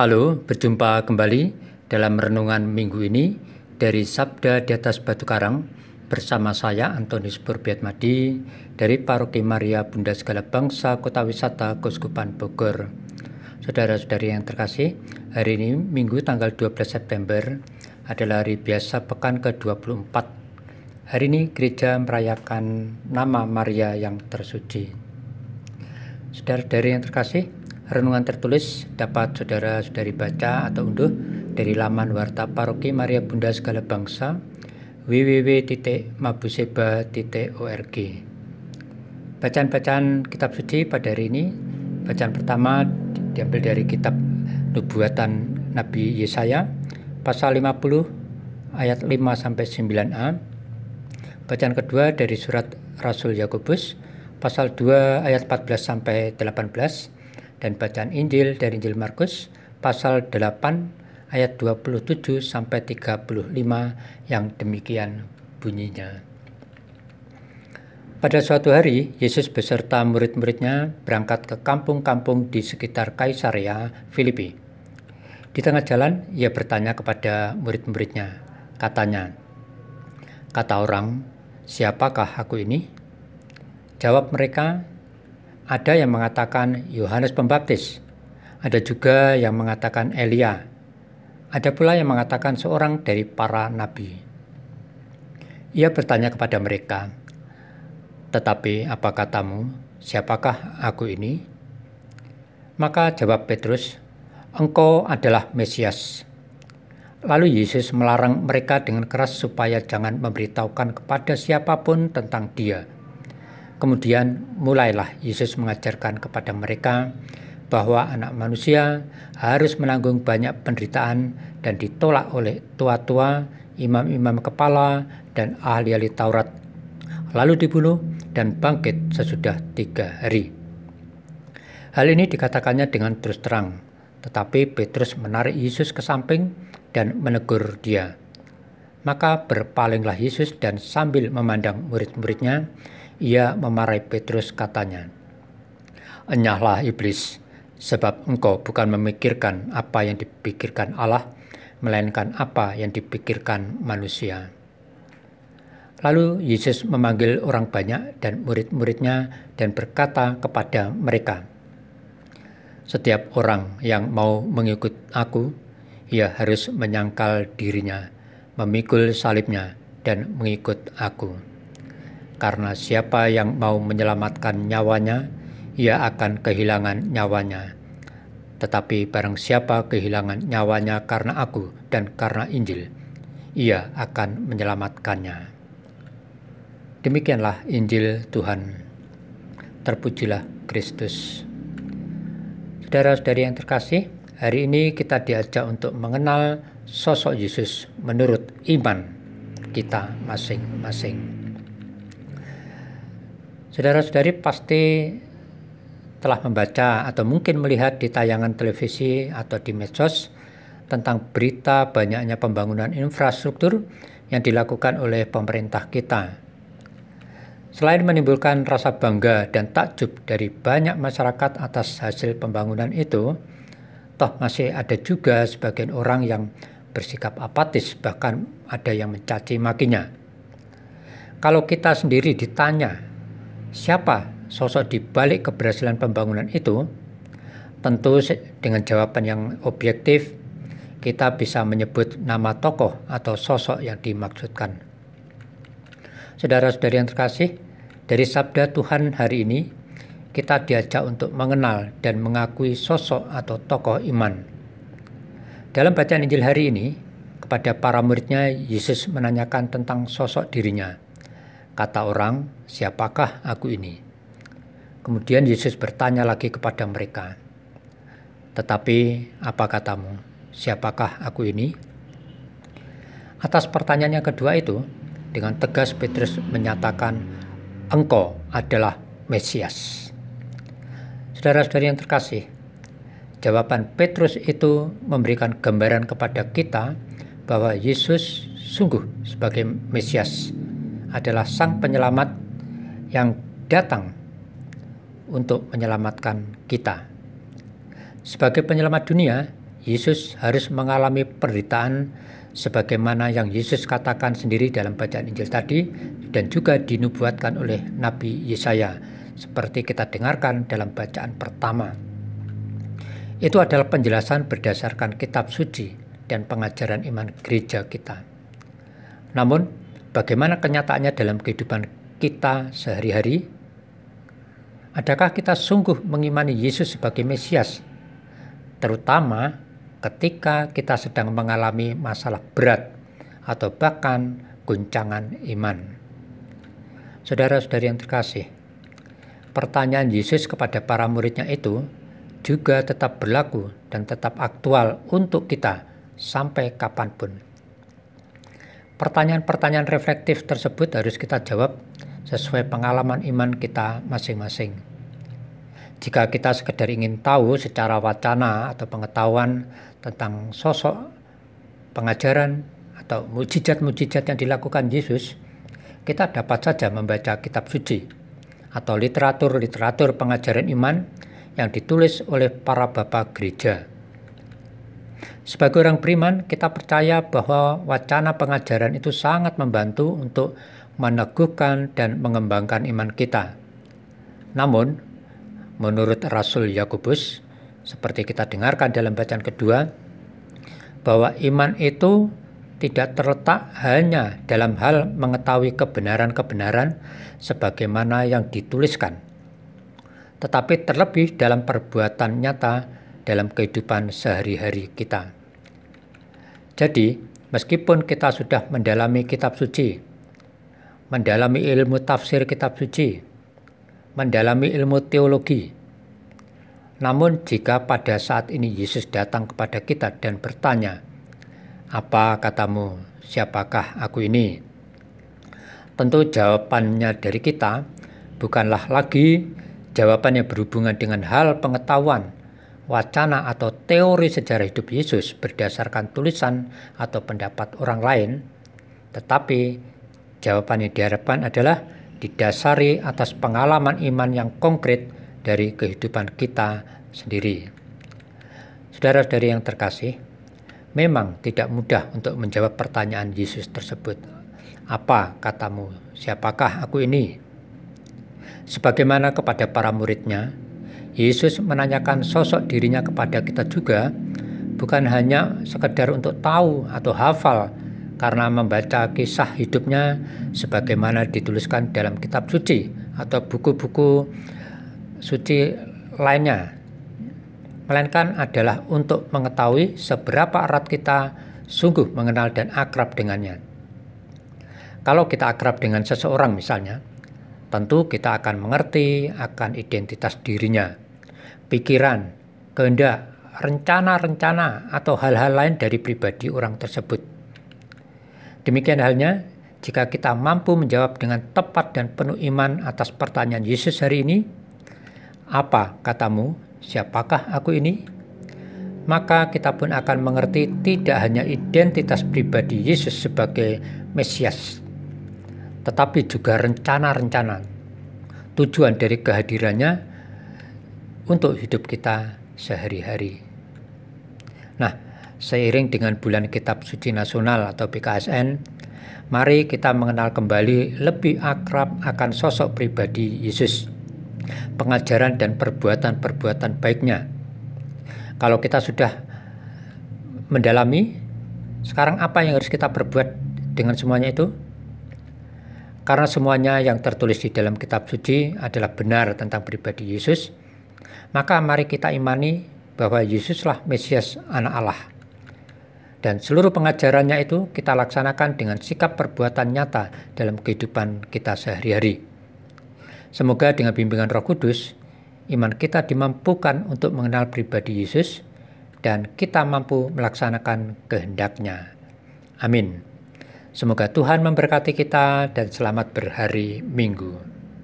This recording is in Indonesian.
Halo, berjumpa kembali dalam renungan minggu ini dari Sabda di atas Batu Karang bersama saya Antonius Madi dari Paroki Maria Bunda Segala Bangsa Kota Wisata Kuskupan Bogor. Saudara-saudari yang terkasih, hari ini Minggu tanggal 12 September adalah hari biasa pekan ke-24. Hari ini gereja merayakan nama Maria yang tersuci. Saudara-saudari yang terkasih, renungan tertulis dapat saudara-saudari baca atau unduh dari laman warta paroki Maria Bunda Segala Bangsa www.mabuseba.org Bacaan-bacaan kitab suci pada hari ini Bacaan pertama diambil dari kitab Nubuatan Nabi Yesaya pasal 50 ayat 5 sampai 9a Bacaan kedua dari surat Rasul Yakobus pasal 2 ayat 14 sampai 18 dan bacaan Injil dari Injil Markus pasal 8 ayat 27 sampai 35 yang demikian bunyinya. Pada suatu hari, Yesus beserta murid-muridnya berangkat ke kampung-kampung di sekitar Kaisarea Filipi. Di tengah jalan, ia bertanya kepada murid-muridnya. Katanya, Kata orang, siapakah aku ini? Jawab mereka, ada yang mengatakan Yohanes Pembaptis, ada juga yang mengatakan Elia, ada pula yang mengatakan seorang dari para nabi. Ia bertanya kepada mereka, "Tetapi apa katamu, siapakah aku ini?" Maka jawab Petrus, "Engkau adalah Mesias." Lalu Yesus melarang mereka dengan keras supaya jangan memberitahukan kepada siapa pun tentang Dia Kemudian mulailah Yesus mengajarkan kepada mereka bahwa anak manusia harus menanggung banyak penderitaan dan ditolak oleh tua-tua, imam-imam kepala, dan ahli-ahli Taurat, lalu dibunuh dan bangkit sesudah tiga hari. Hal ini dikatakannya dengan terus terang, tetapi Petrus menarik Yesus ke samping dan menegur dia. Maka berpalinglah Yesus dan sambil memandang murid-muridnya, ia memarahi Petrus katanya, Enyahlah iblis, sebab engkau bukan memikirkan apa yang dipikirkan Allah, melainkan apa yang dipikirkan manusia. Lalu Yesus memanggil orang banyak dan murid-muridnya dan berkata kepada mereka, Setiap orang yang mau mengikut aku, ia harus menyangkal dirinya, memikul salibnya, dan mengikut aku karena siapa yang mau menyelamatkan nyawanya, ia akan kehilangan nyawanya. Tetapi barang siapa kehilangan nyawanya karena aku dan karena Injil, ia akan menyelamatkannya. Demikianlah Injil Tuhan. Terpujilah Kristus. Saudara-saudari yang terkasih, hari ini kita diajak untuk mengenal sosok Yesus menurut iman kita masing-masing. Saudara-saudari pasti telah membaca atau mungkin melihat di tayangan televisi atau di medsos tentang berita banyaknya pembangunan infrastruktur yang dilakukan oleh pemerintah kita. Selain menimbulkan rasa bangga dan takjub dari banyak masyarakat atas hasil pembangunan itu, toh masih ada juga sebagian orang yang bersikap apatis, bahkan ada yang mencaci makinya. Kalau kita sendiri ditanya, siapa sosok di balik keberhasilan pembangunan itu, tentu dengan jawaban yang objektif kita bisa menyebut nama tokoh atau sosok yang dimaksudkan. Saudara-saudari yang terkasih, dari sabda Tuhan hari ini kita diajak untuk mengenal dan mengakui sosok atau tokoh iman. Dalam bacaan Injil hari ini, kepada para muridnya Yesus menanyakan tentang sosok dirinya. Kata orang, siapakah aku ini? Kemudian Yesus bertanya lagi kepada mereka, Tetapi apa katamu, siapakah aku ini? Atas pertanyaan yang kedua itu, dengan tegas Petrus menyatakan, Engkau adalah Mesias. Saudara-saudari yang terkasih, jawaban Petrus itu memberikan gambaran kepada kita bahwa Yesus sungguh sebagai Mesias adalah Sang Penyelamat yang datang untuk menyelamatkan kita. Sebagai penyelamat dunia, Yesus harus mengalami penderitaan sebagaimana yang Yesus katakan sendiri dalam bacaan Injil tadi dan juga dinubuatkan oleh Nabi Yesaya seperti kita dengarkan dalam bacaan pertama. Itu adalah penjelasan berdasarkan kitab suci dan pengajaran iman gereja kita. Namun, bagaimana kenyataannya dalam kehidupan kita sehari-hari? Adakah kita sungguh mengimani Yesus sebagai Mesias, terutama ketika kita sedang mengalami masalah berat atau bahkan guncangan iman? Saudara-saudari yang terkasih, pertanyaan Yesus kepada para muridnya itu juga tetap berlaku dan tetap aktual untuk kita sampai kapan pun. Pertanyaan-pertanyaan reflektif tersebut harus kita jawab sesuai pengalaman iman kita masing-masing. Jika kita sekedar ingin tahu secara wacana atau pengetahuan tentang sosok pengajaran atau mujizat-mujizat yang dilakukan Yesus, kita dapat saja membaca kitab suci atau literatur-literatur pengajaran iman yang ditulis oleh para bapak gereja. Sebagai orang beriman, kita percaya bahwa wacana pengajaran itu sangat membantu untuk meneguhkan dan mengembangkan iman kita. Namun, menurut Rasul Yakobus, seperti kita dengarkan dalam bacaan kedua, bahwa iman itu tidak terletak hanya dalam hal mengetahui kebenaran-kebenaran sebagaimana yang dituliskan, tetapi terlebih dalam perbuatan nyata dalam kehidupan sehari-hari kita. Jadi, meskipun kita sudah mendalami kitab suci, mendalami ilmu tafsir kitab suci, mendalami ilmu teologi, namun jika pada saat ini Yesus datang kepada kita dan bertanya, "Apa katamu? Siapakah aku ini?" Tentu jawabannya dari kita bukanlah lagi Jawaban yang berhubungan dengan hal pengetahuan, wacana atau teori sejarah hidup Yesus berdasarkan tulisan atau pendapat orang lain, tetapi jawaban yang diharapkan adalah didasari atas pengalaman iman yang konkret dari kehidupan kita sendiri. Saudara-saudari yang terkasih, memang tidak mudah untuk menjawab pertanyaan Yesus tersebut. Apa katamu? Siapakah aku ini? Sebagaimana kepada para muridnya, Yesus menanyakan sosok dirinya kepada kita juga, bukan hanya sekedar untuk tahu atau hafal karena membaca kisah hidupnya sebagaimana dituliskan dalam kitab suci atau buku-buku suci lainnya, melainkan adalah untuk mengetahui seberapa erat kita sungguh mengenal dan akrab dengannya. Kalau kita akrab dengan seseorang misalnya, tentu kita akan mengerti akan identitas dirinya, pikiran, kehendak, rencana-rencana, atau hal-hal lain dari pribadi orang tersebut. Demikian halnya jika kita mampu menjawab dengan tepat dan penuh iman atas pertanyaan Yesus hari ini, apa katamu, siapakah aku ini? Maka kita pun akan mengerti tidak hanya identitas pribadi Yesus sebagai Mesias, tetapi juga rencana-rencana tujuan dari kehadirannya untuk hidup kita sehari-hari. Nah, seiring dengan bulan Kitab Suci Nasional atau PKSN, mari kita mengenal kembali lebih akrab akan sosok pribadi Yesus, pengajaran dan perbuatan-perbuatan baiknya. Kalau kita sudah mendalami, sekarang apa yang harus kita perbuat dengan semuanya itu? Karena semuanya yang tertulis di dalam kitab suci adalah benar tentang pribadi Yesus, maka mari kita imani bahwa Yesuslah Mesias anak Allah. Dan seluruh pengajarannya itu kita laksanakan dengan sikap perbuatan nyata dalam kehidupan kita sehari-hari. Semoga dengan bimbingan Roh Kudus, iman kita dimampukan untuk mengenal pribadi Yesus dan kita mampu melaksanakan kehendaknya. Amin. Semoga Tuhan memberkati kita dan selamat berhari Minggu.